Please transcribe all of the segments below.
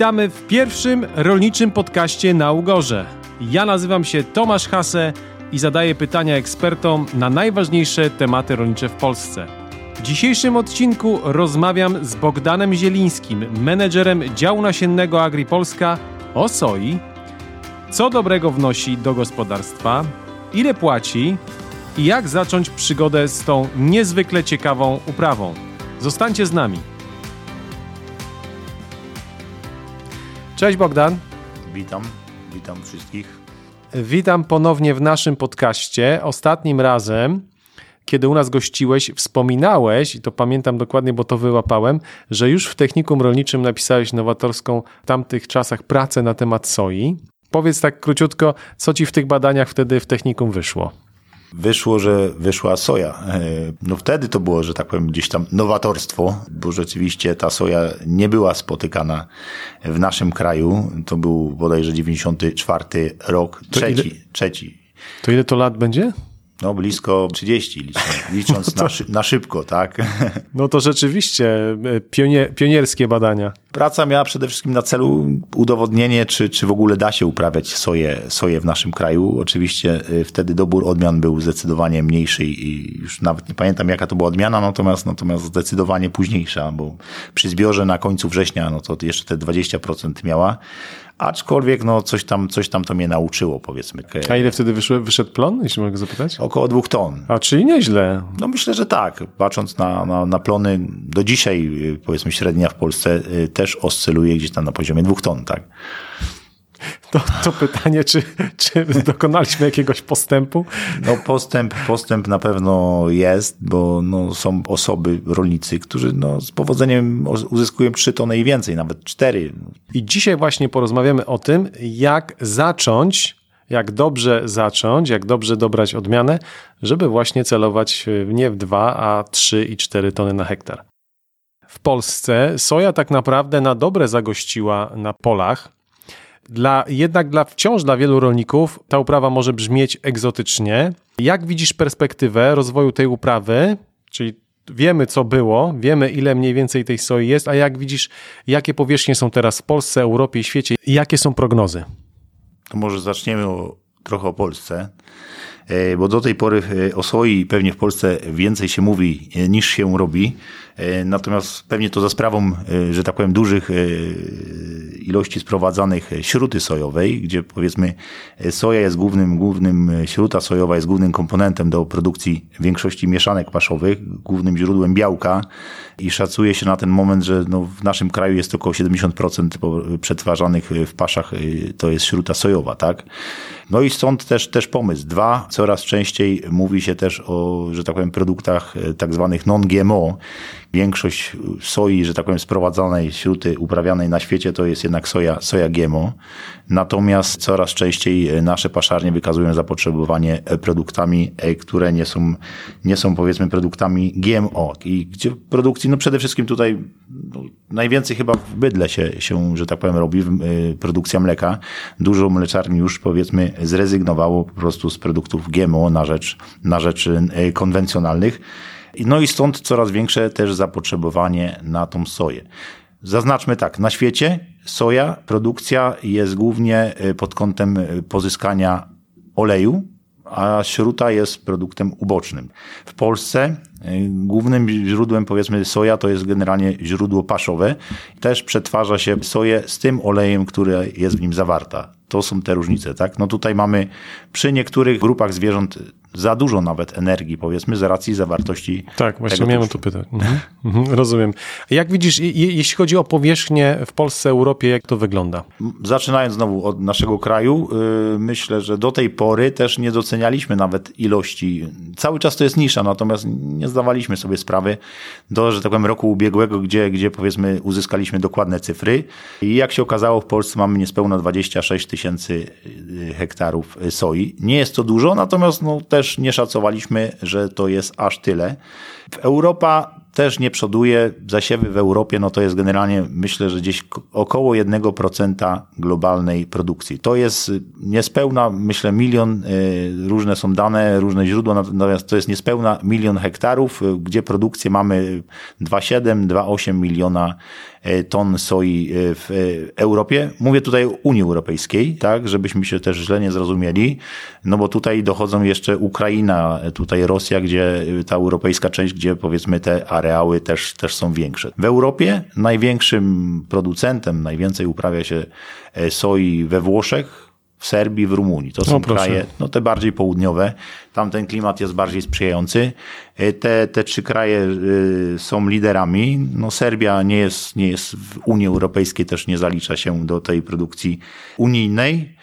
Witamy w pierwszym rolniczym podcaście na Ugorze. Ja nazywam się Tomasz Hase i zadaję pytania ekspertom na najważniejsze tematy rolnicze w Polsce. W dzisiejszym odcinku rozmawiam z Bogdanem Zielińskim, menedżerem działu nasiennego AgriPolska o soi, co dobrego wnosi do gospodarstwa, ile płaci i jak zacząć przygodę z tą niezwykle ciekawą uprawą. Zostańcie z nami. Cześć Bogdan. Witam, witam wszystkich. Witam ponownie w naszym podcaście. Ostatnim razem, kiedy u nas gościłeś, wspominałeś, i to pamiętam dokładnie, bo to wyłapałem, że już w technikum rolniczym napisałeś nowatorską w tamtych czasach pracę na temat soi. Powiedz tak króciutko, co ci w tych badaniach wtedy w technikum wyszło? Wyszło, że wyszła soja. E, no wtedy to było, że tak powiem, gdzieś tam nowatorstwo, bo rzeczywiście ta soja nie była spotykana w naszym kraju. To był bodajże 94 rok, trzeci, ile, trzeci. To ile to lat będzie? No blisko 30, licząc, licząc na, szy na, szybko, tak? No to rzeczywiście e, pionier pionierskie badania. Praca miała przede wszystkim na celu udowodnienie, czy, czy w ogóle da się uprawiać soję, soję w naszym kraju. Oczywiście e, wtedy dobór odmian był zdecydowanie mniejszy i już nawet nie pamiętam jaka to była odmiana, natomiast, natomiast zdecydowanie późniejsza, bo przy zbiorze na końcu września, no to jeszcze te 20% miała. Aczkolwiek no, coś, tam, coś tam to mnie nauczyło, powiedzmy. A ile wtedy wyszły, wyszedł plon, jeśli mogę zapytać? Około dwóch ton. A czyli nieźle. No myślę, że tak. Patrząc na, na, na plony, do dzisiaj powiedzmy średnia w Polsce y, też oscyluje gdzieś tam na poziomie dwóch ton, tak. To, to pytanie, czy, czy dokonaliśmy jakiegoś postępu? No postęp, postęp na pewno jest, bo no, są osoby, rolnicy, którzy no, z powodzeniem uzyskują trzy tony i więcej, nawet cztery. I dzisiaj właśnie porozmawiamy o tym, jak zacząć, jak dobrze zacząć, jak dobrze dobrać odmianę, żeby właśnie celować nie w dwa, a trzy i cztery tony na hektar. W Polsce soja tak naprawdę na dobre zagościła na polach dla, jednak dla, wciąż dla wielu rolników ta uprawa może brzmieć egzotycznie. Jak widzisz perspektywę rozwoju tej uprawy, czyli wiemy co było, wiemy ile mniej więcej tej soi jest, a jak widzisz, jakie powierzchnie są teraz w Polsce, Europie i świecie, jakie są prognozy? To może zaczniemy o, trochę o Polsce. E, bo do tej pory e, o soi pewnie w Polsce więcej się mówi e, niż się robi. Natomiast pewnie to za sprawą, że tak powiem, dużych ilości sprowadzanych śruty sojowej, gdzie powiedzmy soja jest głównym, głównym, śruta sojowa jest głównym komponentem do produkcji większości mieszanek paszowych, głównym źródłem białka i szacuje się na ten moment, że no w naszym kraju jest około 70% przetwarzanych w paszach to jest śruta sojowa, tak? No i stąd też, też pomysł. Dwa, coraz częściej mówi się też o, że tak powiem, produktach e, tak zwanych non-GMO. Większość soi, że tak powiem, sprowadzanej śruty uprawianej na świecie to jest jednak soja, soja GMO. Natomiast coraz częściej e, nasze paszarnie wykazują zapotrzebowanie e, produktami, które nie są, nie są powiedzmy produktami GMO. I gdzie produkcji, no przede wszystkim tutaj no, najwięcej chyba w bydle się, się, że tak powiem, robi produkcja mleka. Dużo mleczarni już powiedzmy zrezygnowało po prostu z produktów GMO na rzecz, na rzecz e, konwencjonalnych. No i stąd coraz większe też zapotrzebowanie na tą soję. Zaznaczmy tak, na świecie soja, produkcja jest głównie e, pod kątem e, pozyskania oleju, a śruta jest produktem ubocznym. W Polsce głównym źródłem powiedzmy soja to jest generalnie źródło paszowe. Też przetwarza się soję z tym olejem, który jest w nim zawarta. To są te różnice, tak? No tutaj mamy przy niektórych grupach zwierząt za dużo nawet energii, powiedzmy, z racji zawartości. Tak, właśnie miałem tu pytać. Mhm. Mhm. Rozumiem. Jak widzisz, jeśli chodzi o powierzchnię w Polsce, Europie, jak to wygląda? Zaczynając znowu od naszego kraju, yy, myślę, że do tej pory też nie docenialiśmy nawet ilości. Cały czas to jest nisza, natomiast nie zdawaliśmy sobie sprawy do, że tak powiem, roku ubiegłego, gdzie, gdzie powiedzmy uzyskaliśmy dokładne cyfry. I jak się okazało, w Polsce mamy niespełna 26 tysięcy y, hektarów soi. Nie jest to dużo, natomiast no, też nie szacowaliśmy, że to jest aż tyle. Europa też nie przoduje. Zasiewy w Europie, no to jest generalnie, myślę, że gdzieś około 1% globalnej produkcji. To jest niespełna, myślę, milion, y, różne są dane, różne źródła, natomiast to jest niespełna milion hektarów, y, gdzie produkcję mamy 2,7, 2,8 miliona ton soi w Europie. Mówię tutaj o Unii Europejskiej, tak, żebyśmy się też źle nie zrozumieli, no bo tutaj dochodzą jeszcze Ukraina, tutaj Rosja, gdzie ta europejska część, gdzie powiedzmy te areały też, też są większe. W Europie największym producentem, najwięcej uprawia się soi we Włoszech, w Serbii, w Rumunii. To są kraje, no te bardziej południowe. Tam ten klimat jest bardziej sprzyjający. E, te, te trzy kraje e, są liderami. No Serbia nie jest, nie jest w Unii Europejskiej, też nie zalicza się do tej produkcji unijnej.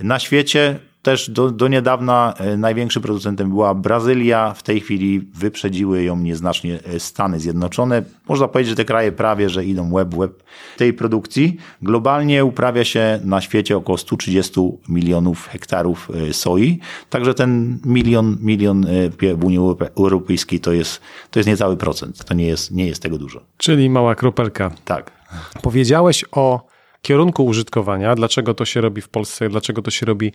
Na świecie też do, do niedawna e, największym producentem była Brazylia. W tej chwili wyprzedziły ją nieznacznie e, Stany Zjednoczone. Można powiedzieć, że te kraje prawie, że idą web web tej produkcji. Globalnie uprawia się na świecie około 130 milionów hektarów e, soi. Także ten milion, milion w Unii Europejskiej to jest, to jest niecały procent. To nie jest, nie jest tego dużo. Czyli mała kropelka. Tak. Powiedziałeś o kierunku użytkowania, dlaczego to się robi w Polsce, dlaczego to się robi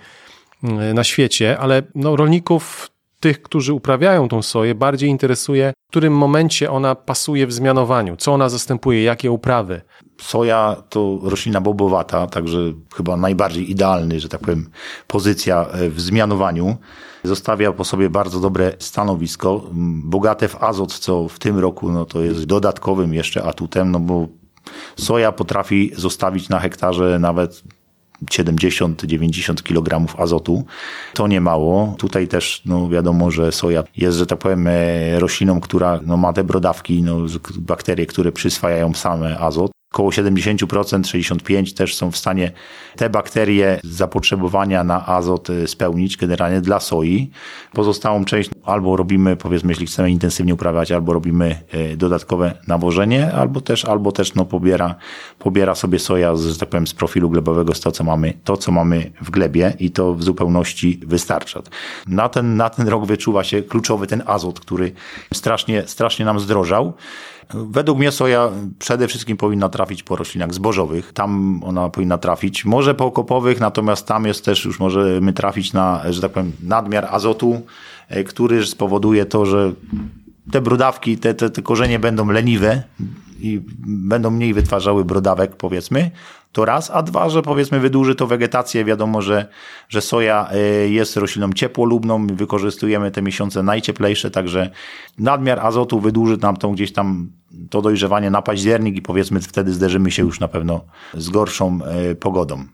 na świecie, ale no, rolników, tych, którzy uprawiają tą soję, bardziej interesuje, w którym momencie ona pasuje w zmianowaniu, co ona zastępuje, jakie uprawy. Soja to roślina bobowata, także chyba najbardziej idealny, że tak powiem, pozycja e, w zmianowaniu. Zostawia po sobie bardzo dobre stanowisko, bogate w azot, co w tym roku no, to jest dodatkowym jeszcze atutem, no bo soja potrafi zostawić na hektarze nawet 70-90 kg azotu. To nie mało. Tutaj też no, wiadomo, że soja jest, że tak powiem, e, rośliną, która no, ma te brodawki, no, bakterie, które przyswajają same azot. Około 70%, 65% też są w stanie te bakterie zapotrzebowania na azot e, spełnić generalnie dla soi. Pozostałą część albo robimy, powiedzmy, jeśli chcemy intensywnie uprawiać, albo robimy e, dodatkowe nawożenie, albo też, albo też no, pobiera, pobiera sobie soja, z, że tak powiem, z profilu glebowego, z to, co mamy, to, co mamy w glebie i to w zupełności wystarcza. Na ten, na ten rok wyczuwa się kluczowy ten azot, który strasznie, strasznie nam zdrożał. Według mnie soja przede wszystkim powinna trafić po roślinach zbożowych. Tam ona powinna trafić. Może po okopowych, natomiast tam jest też już możemy trafić na, że tak powiem, nadmiar azotu, e, który spowoduje to, że te brodawki, te, te, te korzenie będą leniwe i będą mniej wytwarzały brodawek, powiedzmy, to raz, a dwa, że powiedzmy wydłuży to wegetację. Wiadomo, że, że soja e, jest rośliną ciepłolubną, wykorzystujemy te miesiące najcieplejsze, także nadmiar azotu wydłuży nam tą gdzieś tam to dojrzewanie na październik i powiedzmy wtedy zderzymy się już na pewno z gorszą e, pogodą.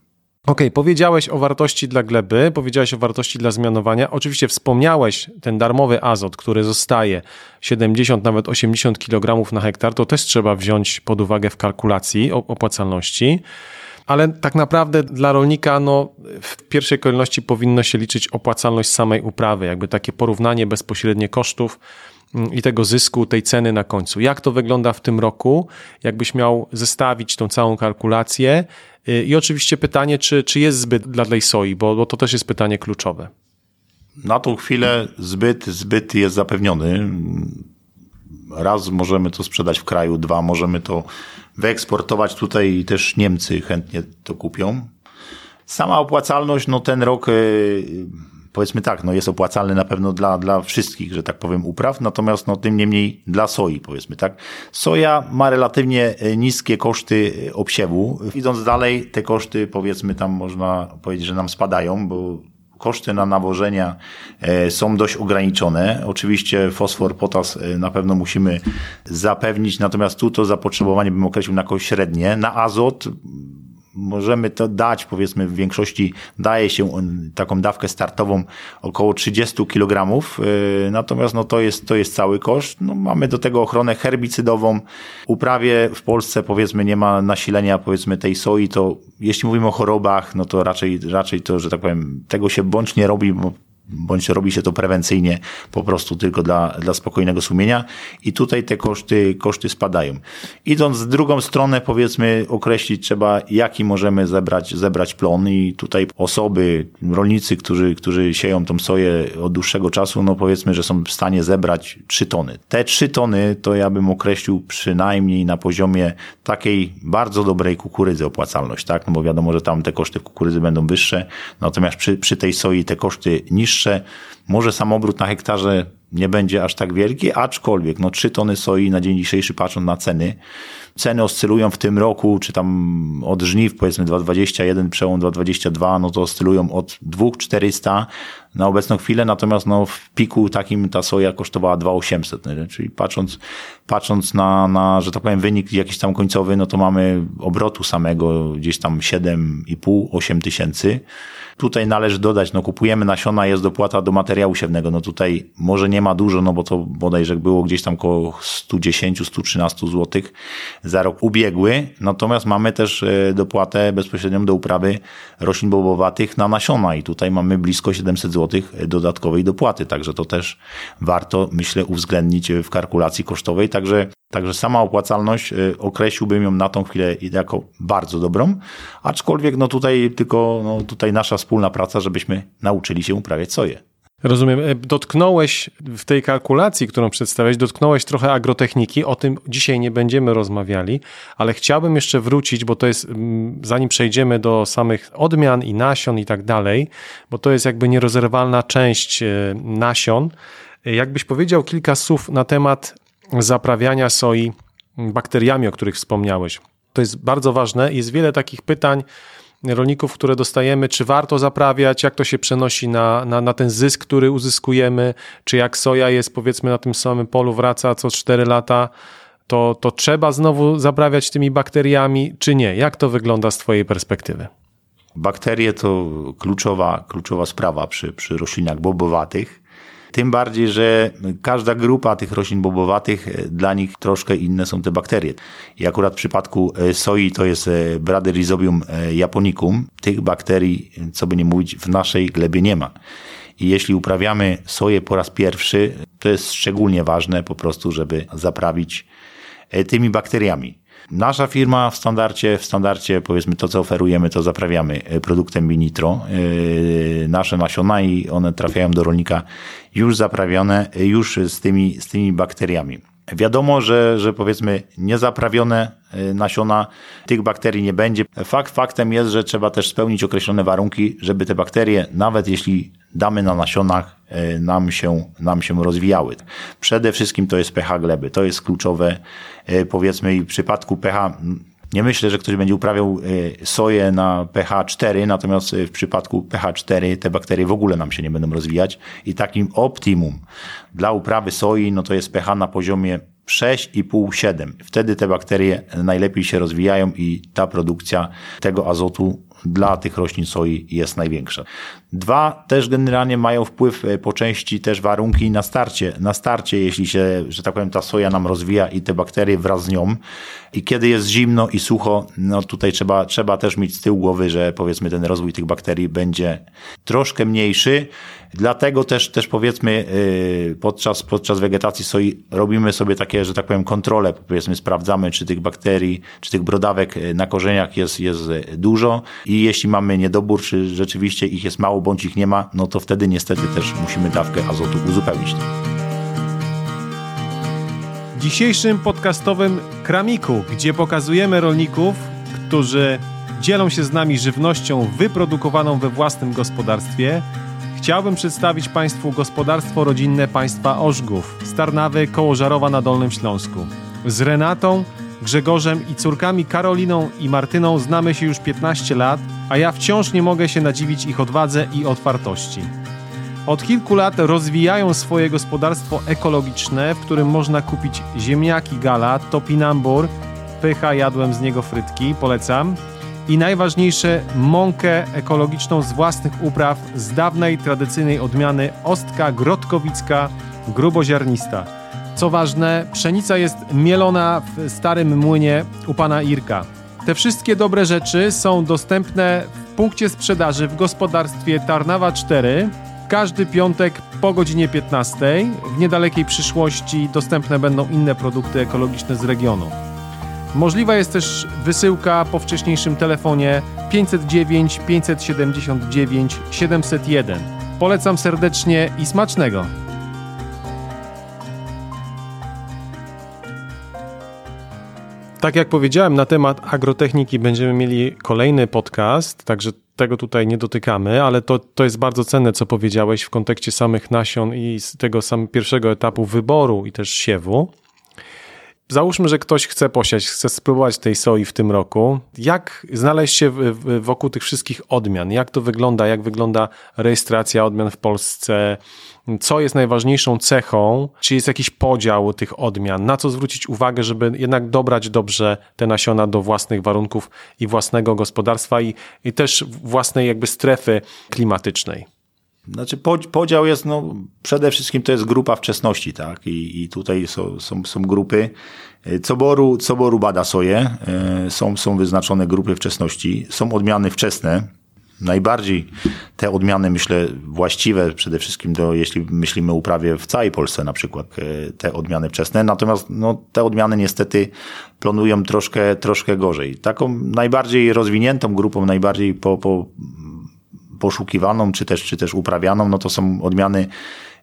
OK, powiedziałeś o wartości dla gleby, powiedziałeś o wartości dla zmianowania. Oczywiście wspomniałeś ten darmowy azot, który zostaje 70, nawet 80 kg na hektar. To też trzeba wziąć pod uwagę w kalkulacji opłacalności. Ale tak naprawdę dla rolnika no, w pierwszej kolejności powinno się liczyć opłacalność samej uprawy, jakby takie porównanie bezpośrednie kosztów i tego zysku, tej ceny na końcu. Jak to wygląda w tym roku? Jakbyś miał zestawić tą całą kalkulację Y, I oczywiście pytanie, czy, czy jest zbyt dla tej soi, bo, bo to też jest pytanie kluczowe. Na tą chwilę zbyt, zbyt jest zapewniony. Raz możemy to sprzedać w kraju, dwa możemy to wyeksportować tutaj i też Niemcy chętnie to kupią. Sama opłacalność, no ten rok y, powiedzmy tak, no jest opłacalny na pewno dla, dla wszystkich, że tak powiem, upraw, natomiast no tym niemniej dla soi, powiedzmy tak. Soja ma relatywnie e, niskie koszty e, obsiewu. Idąc dalej, te koszty powiedzmy tam można powiedzieć, że nam spadają, bo koszty na nawożenia e, są dość ograniczone. Oczywiście fosfor, potas na pewno musimy zapewnić, natomiast tu to zapotrzebowanie bym określił na średnie. Na azot możemy to dać, powiedzmy w większości daje się taką dawkę startową około 30 kg, y, natomiast no to jest, to jest cały koszt. No mamy do tego ochronę herbicydową. Uprawie w Polsce powiedzmy nie ma nasilenia powiedzmy tej soi, to jeśli mówimy o chorobach, no to raczej, raczej to, że tak powiem, tego się bądź nie robi, bo bądź robi się to prewencyjnie po prostu tylko dla, dla spokojnego sumienia i tutaj te koszty, koszty spadają. Idąc w drugą stronę, powiedzmy, określić trzeba, jaki możemy zebrać, zebrać plon i tutaj osoby, rolnicy, którzy, którzy sieją tą soję od dłuższego czasu, no powiedzmy, że są w stanie zebrać 3 tony. Te 3 tony to ja bym określił przynajmniej na poziomie takiej bardzo dobrej kukurydzy opłacalność, tak? No bo wiadomo, że tam te koszty kukurydzy będą wyższe, natomiast przy, przy tej soi te koszty niższe niższe. Może sam obrót na hektarze nie będzie aż tak wielki, aczkolwiek no 3 tony soi na dzień dzisiejszy patrząc na ceny, ceny oscylują w tym roku, czy tam od żniw powiedzmy 2,21, przełom 2,22, no to oscylują od 2,400 na obecną chwilę, natomiast no w piku takim ta soja kosztowała 2,800, nie? czyli patrząc, patrząc na, na, że tak powiem, wynik jakiś tam końcowy, no to mamy obrotu samego gdzieś tam 7,5-8 tysięcy. Tutaj należy dodać, no kupujemy nasiona, jest dopłata do materiału siewnego, no tutaj może nie ma dużo, no bo to bodajże było gdzieś tam około 110-113 zł za rok ubiegły, natomiast mamy też e, dopłatę bezpośrednią do uprawy roślin bobowatych na nasiona i tutaj mamy blisko 700 zł dodatkowej dopłaty, także to też warto, myślę, uwzględnić w kalkulacji kosztowej, także Także sama opłacalność y, określiłbym ją na tą chwilę jako bardzo dobrą, aczkolwiek no tutaj tylko no tutaj nasza wspólna praca, żebyśmy nauczyli się uprawiać soję. Rozumiem. E, dotknąłeś w tej kalkulacji, którą przedstawiałeś, dotknąłeś trochę agrotechniki. O tym dzisiaj nie będziemy rozmawiali, ale chciałbym jeszcze wrócić, bo to jest, mm, zanim przejdziemy do samych odmian i nasion i tak dalej, bo to jest jakby nierozerwalna część e, nasion. E, jakbyś powiedział kilka słów na temat zaprawiania soi bakteriami, o których wspomniałeś. To jest bardzo ważne. Jest wiele takich pytań rolników, które dostajemy, czy warto zaprawiać, jak to się przenosi na, na, na ten zysk, który uzyskujemy, czy jak soja jest powiedzmy na tym samym polu, wraca co 4 lata, to, to trzeba znowu zaprawiać tymi bakteriami, czy nie? Jak to wygląda z Twojej perspektywy? Bakterie to kluczowa, kluczowa sprawa przy, przy roślinach bobowatych. Tym bardziej, że każda grupa tych roślin bobowatych, e, dla nich troszkę inne są te bakterie. I akurat w przypadku e, soi to jest e, Bradyrhizobium japonicum. Tych bakterii, co by nie mówić, w naszej glebie nie ma. I jeśli uprawiamy soję po raz pierwszy, to jest szczególnie ważne po prostu, żeby zaprawić tymi bakteriami. Nasza firma w standardzie, w standardzie powiedzmy to, co oferujemy, to zaprawiamy e, produktem Binitro. E, nasze nasiona i one trafiają do rolnika już zaprawione, e, już z tymi, z tymi bakteriami. Wiadomo, że, że powiedzmy niezaprawione nasiona tych bakterii nie będzie. Fakt faktem jest, że trzeba też spełnić określone warunki, żeby te bakterie, nawet jeśli damy na nasionach, nam się, nam się rozwijały. Przede wszystkim to jest pH gleby. To jest kluczowe E, powiedzmy i w przypadku pH nie myślę, że ktoś będzie uprawiał e, soję na pH 4, natomiast e, w przypadku pH 4 te bakterie w ogóle nam się nie będą rozwijać i takim optimum dla uprawy soi no to jest pH na poziomie 6,5-7. Wtedy te bakterie najlepiej się rozwijają i ta produkcja tego azotu dla tych roślin soi jest największa. Dwa, też generalnie mają wpływ e, po części też warunki na starcie. Na starcie, jeśli się, że tak powiem, ta soja nam rozwija i te bakterie wraz z nią i kiedy jest zimno i sucho, no tutaj trzeba, trzeba też mieć z tyłu głowy, że powiedzmy ten rozwój tych bakterii będzie troszkę mniejszy. Dlatego też, też powiedzmy yy, podczas, podczas wegetacji soi robimy sobie takie, że tak powiem, kontrolę, powiedzmy sprawdzamy, czy tych bakterii, czy tych brodawek na korzeniach jest, jest dużo i jeśli mamy niedobór, czy rzeczywiście ich jest mało, bądź ich nie ma, no to wtedy niestety też musimy dawkę azotu uzupełnić. W dzisiejszym podcastowym Kramiku, gdzie pokazujemy rolników, którzy dzielą się z nami żywnością wyprodukowaną we własnym gospodarstwie, chciałbym przedstawić Państwu gospodarstwo rodzinne państwa Orzgów, Starnawy koło Żarowa na Dolnym Śląsku. Z Renatą, Grzegorzem i córkami Karoliną i Martyną znamy się już 15 lat, a ja wciąż nie mogę się nadziwić ich odwadze i otwartości. Od kilku lat rozwijają swoje gospodarstwo ekologiczne, w którym można kupić ziemniaki gala, topinambur, pycha, jadłem z niego frytki, polecam. I najważniejsze, mąkę ekologiczną z własnych upraw z dawnej, tradycyjnej odmiany ostka grotkowicka gruboziarnista. Co ważne, pszenica jest mielona w starym młynie u pana Irka. Te wszystkie dobre rzeczy są dostępne w punkcie sprzedaży w gospodarstwie Tarnawa 4 każdy piątek po godzinie 15. W niedalekiej przyszłości dostępne będą inne produkty ekologiczne z regionu. Możliwa jest też wysyłka po wcześniejszym telefonie 509 579 701. Polecam serdecznie i smacznego! Tak jak powiedziałem, na temat agrotechniki będziemy mieli kolejny podcast, także tego tutaj nie dotykamy, ale to, to jest bardzo cenne, co powiedziałeś w kontekście samych nasion i tego samego pierwszego etapu wyboru i też siewu. Załóżmy, że ktoś chce posiać, chce spróbować tej soi w tym roku. Jak znaleźć się wokół tych wszystkich odmian? Jak to wygląda? Jak wygląda rejestracja odmian w Polsce? Co jest najważniejszą cechą? Czy jest jakiś podział tych odmian? Na co zwrócić uwagę, żeby jednak dobrać dobrze te nasiona do własnych warunków i własnego gospodarstwa i, i też własnej jakby strefy klimatycznej? Znaczy podział jest, no, przede wszystkim to jest grupa wczesności, tak? I, i tutaj są, są, są grupy. Coboru, coboru bada soję, e, są, są wyznaczone grupy wczesności, są odmiany wczesne. Najbardziej te odmiany, myślę, właściwe przede wszystkim do, jeśli myślimy o uprawie w całej Polsce, na przykład e, te odmiany wczesne. Natomiast no, te odmiany niestety planują troszkę, troszkę gorzej. Taką najbardziej rozwiniętą grupą, najbardziej po, po poszukiwaną, czy też, czy też uprawianą, no to są odmiany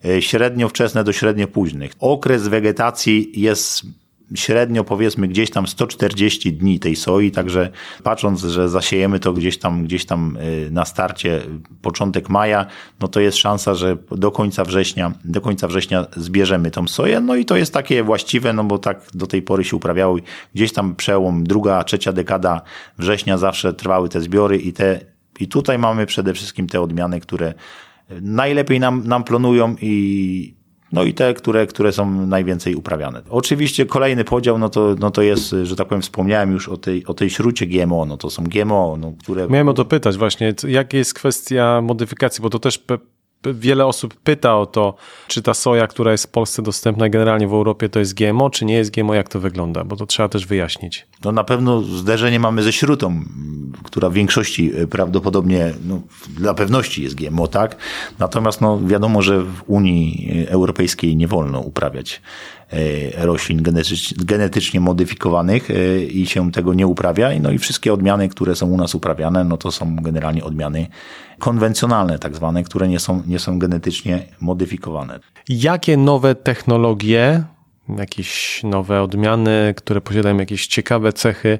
e, średnio wczesne do średnio późnych. Okres wegetacji jest średnio powiedzmy gdzieś tam 140 dni tej soi, także patrząc, że zasiejemy to gdzieś tam, gdzieś tam e, na starcie początek maja, no to jest szansa, że do końca września, do końca września zbierzemy tą soję, no i to jest takie właściwe, no bo tak do tej pory się uprawiało gdzieś tam przełom druga, trzecia dekada września zawsze trwały te zbiory i te i tutaj mamy przede wszystkim te odmiany, które najlepiej nam, nam planują i no i te, które, które są najwięcej uprawiane. Oczywiście kolejny podział, no to, no to jest, że tak powiem, wspomniałem już o tej, o tej śrucie GMO, no to są GMO, no, które... Miałem o to pytać właśnie, jaka jest kwestia modyfikacji, bo to też wiele osób pyta o to, czy ta soja, która jest w Polsce dostępna generalnie w Europie, to jest GMO, czy nie jest GMO, jak to wygląda, bo to trzeba też wyjaśnić. No na pewno zderzenie mamy ze śrutą, która w większości e, prawdopodobnie, no, dla pewności jest GMO, tak? Natomiast no, wiadomo, że w Unii Europejskiej nie wolno uprawiać roślin genetycznie modyfikowanych e, i się tego nie uprawia. No i wszystkie odmiany, które są u nas uprawiane, no to są generalnie odmiany konwencjonalne, tak zwane, które nie są, nie są genetycznie modyfikowane. Jakie nowe technologie, jakieś nowe odmiany, które posiadają jakieś ciekawe cechy,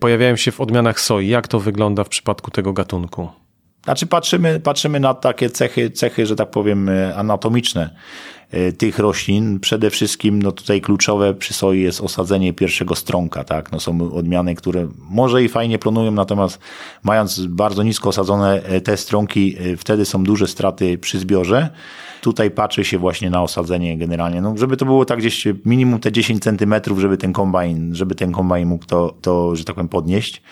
pojawiają się w odmianach soi? Jak to wygląda w przypadku tego gatunku? Znaczy patrzymy, patrzymy na takie cechy, cechy, że tak powiem, anatomiczne E, tych roślin. Przede wszystkim no tutaj kluczowe przy soi jest osadzenie pierwszego stronka. Tak? No są odmiany, które może i fajnie plonują, natomiast mając bardzo nisko osadzone e, te stronki, e, wtedy są duże straty przy zbiorze. Tutaj patrzy się właśnie na osadzenie generalnie, no, żeby to było tak gdzieś minimum te 10 centymetrów, żeby ten kombajn, żeby ten kombajn mógł to, to, że tak powiem, podnieść.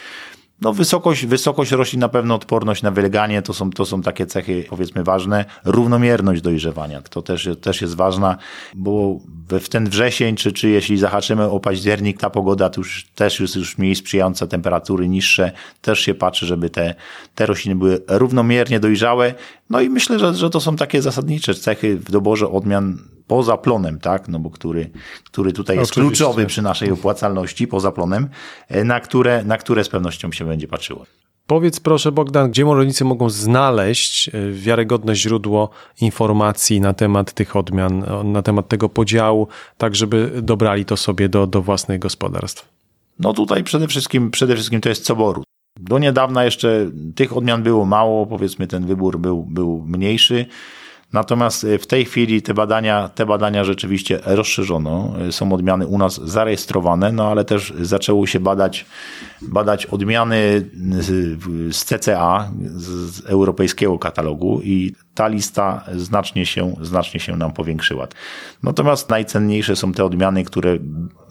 No wysokość, wysokość roślin, na pewno odporność na wyleganie, to są, to są takie cechy powiedzmy ważne. Równomierność dojrzewania, to też, też jest ważna, bo w ten wrzesień, czy, czy jeśli zahaczymy o październik, ta pogoda to już też jest już mniej sprzyjająca, temperatury niższe, też się patrzy, żeby te, te rośliny były równomiernie dojrzałe. No i myślę, że, że to są takie zasadnicze cechy w doborze odmian poza plonem, tak, no bo który, który tutaj jest Oczywiście. kluczowy przy naszej opłacalności, poza plonem, e, na które, na które z pewnością się będzie patrzyło. Powiedz proszę Bogdan, gdzie rolnicy mogą znaleźć e, wiarygodne źródło informacji na temat tych odmian, na temat tego podziału, tak żeby dobrali to sobie do, do własnych gospodarstw? No tutaj przede wszystkim, przede wszystkim to jest coboru. Do niedawna jeszcze tych odmian było mało, powiedzmy ten wybór był, był mniejszy. Natomiast e, w tej chwili te badania, te badania rzeczywiście rozszerzono. E, są odmiany u nas zarejestrowane, no ale też zaczęło się badać, badać odmiany z CCA, z europejskiego katalogu i ta lista znacznie się, znacznie się nam powiększyła. Natomiast najcenniejsze są te odmiany, które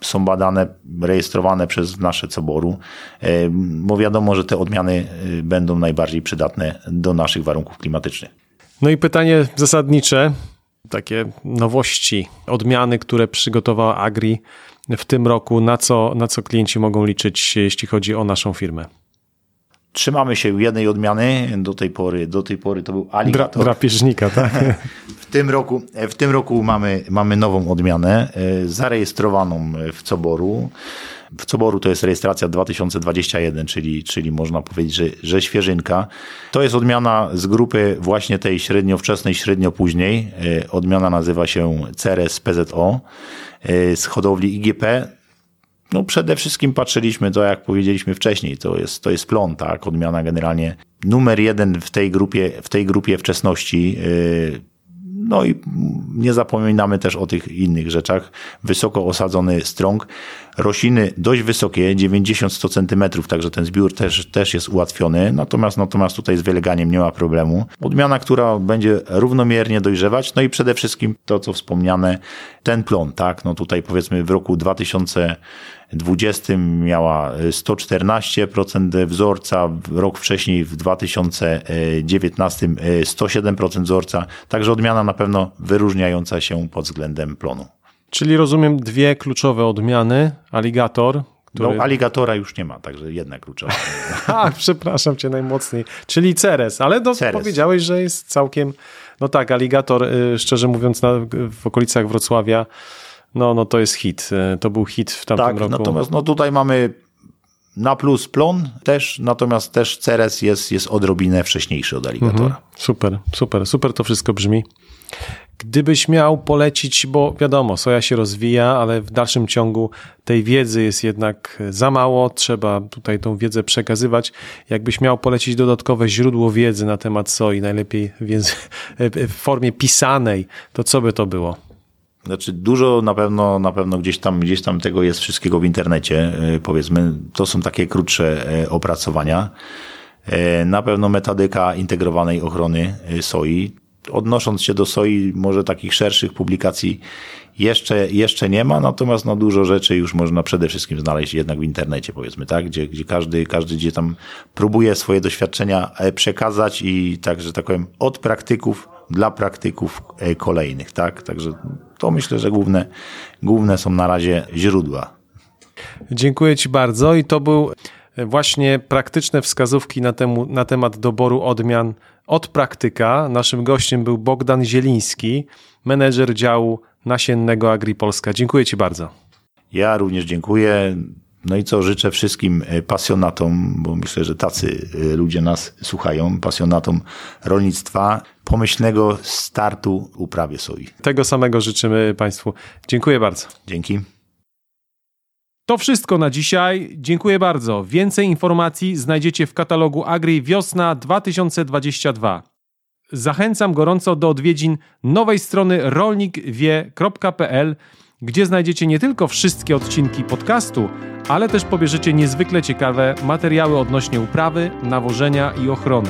są badane, rejestrowane przez nasze coboru, e, bo wiadomo, że te odmiany będą najbardziej przydatne do naszych warunków klimatycznych. No i pytanie zasadnicze, takie nowości, odmiany, które przygotowała Agri w tym roku, na co, na co klienci mogą liczyć, jeśli chodzi o naszą firmę? Trzymamy się jednej odmiany. Do tej pory, do tej pory to był aligator. Dra, drapieżnika, tak? w tym roku, w tym roku mamy, mamy nową odmianę, e, zarejestrowaną w Coboru. W Coboru to jest rejestracja 2021, czyli, czyli można powiedzieć, że, że świeżynka. To jest odmiana z grupy właśnie tej średnio wczesnej, średnio później. E, odmiana nazywa się Ceres PZO e, z hodowli IGP. No przede wszystkim patrzyliśmy to, jak powiedzieliśmy wcześniej, to jest, to jest plon, tak, odmiana generalnie numer jeden w tej grupie, w tej grupie wczesności. Yy, no i nie zapominamy też o tych innych rzeczach. Wysoko osadzony strąg, rośliny dość wysokie, 90-100 cm, także ten zbiór też, też jest ułatwiony. Natomiast, natomiast tutaj z wyleganiem nie ma problemu. Odmiana, która będzie równomiernie dojrzewać, no i przede wszystkim to, co wspomniane, ten plon, tak? No tutaj powiedzmy w roku 2000 2020 miała 114% wzorca, rok wcześniej w 2019 107% wzorca, także odmiana na pewno wyróżniająca się pod względem plonu. Czyli rozumiem dwie kluczowe odmiany, aligator, który... No, aligatora już nie ma, także jedna kluczowa. A, przepraszam cię najmocniej. Czyli Ceres, ale do, Ceres. powiedziałeś, że jest całkiem. No tak, aligator, y, szczerze mówiąc, na, w okolicach Wrocławia no, no to jest hit. E, to był hit w tamtym tak, roku. Natomiast no tutaj mamy na plus plon też, natomiast też Ceres jest, jest odrobinę wcześniejszy od Alligatora. Mhm. Super, super, super to wszystko brzmi. Gdybyś miał polecić, bo wiadomo, soja się rozwija, ale w dalszym ciągu tej wiedzy jest jednak za mało, trzeba tutaj tą wiedzę przekazywać. Jakbyś miał polecić dodatkowe źródło wiedzy na temat soi, najlepiej w formie pisanej, to co by to było? Znaczy dużo na pewno, na pewno gdzieś tam, gdzieś tam tego jest wszystkiego w internecie, e, powiedzmy. To są takie krótsze e, opracowania. E, na pewno metodyka integrowanej ochrony soi. Odnosząc się do soi, może takich szerszych publikacji jeszcze, jeszcze nie ma, natomiast no, dużo rzeczy już można przede wszystkim znaleźć jednak w internecie, powiedzmy, tak? Gdzie, gdzie każdy, każdy gdzie tam próbuje swoje doświadczenia przekazać i tak, że tak powiem, od praktyków dla praktyków kolejnych, tak? Także to myślę, że główne, główne są na razie źródła. Dziękuję Ci bardzo i to był właśnie praktyczne wskazówki na, temu, na temat doboru odmian od praktyka. Naszym gościem był Bogdan Zieliński, menedżer działu nasiennego AgriPolska. Dziękuję Ci bardzo. Ja również dziękuję. No i co życzę wszystkim e, pasjonatom, bo myślę, że tacy e, ludzie nas słuchają, pasjonatom rolnictwa, pomyślnego startu uprawie soi. Tego samego życzymy Państwu. Dziękuję bardzo. Dzięki. To wszystko na dzisiaj. Dziękuję bardzo. Więcej informacji znajdziecie w katalogu Agri Wiosna 2022. Zachęcam gorąco do odwiedzin nowej strony rolnikwie.pl, gdzie znajdziecie nie tylko wszystkie odcinki podcastu, ale też pobierzecie niezwykle ciekawe materiały odnośnie uprawy, nawożenia i ochrony.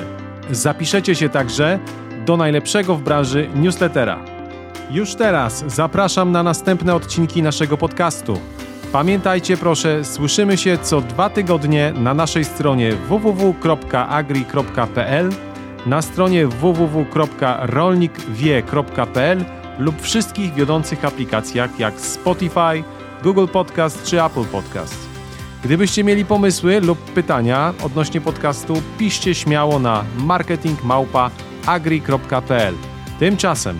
Zapiszecie się także do najlepszego w branży newslettera. Już teraz zapraszam na następne odcinki naszego podcastu. Pamiętajcie proszę, słyszymy się co dwa tygodnie na naszej stronie www.agri.pl, na stronie www.rolnikwie.pl lub wszystkich wiodących aplikacjach jak Spotify, Google Podcast czy Apple Podcast. Gdybyście mieli pomysły lub pytania odnośnie podcastu, piszcie śmiało na marketingmałpa.agri.pl. Tymczasem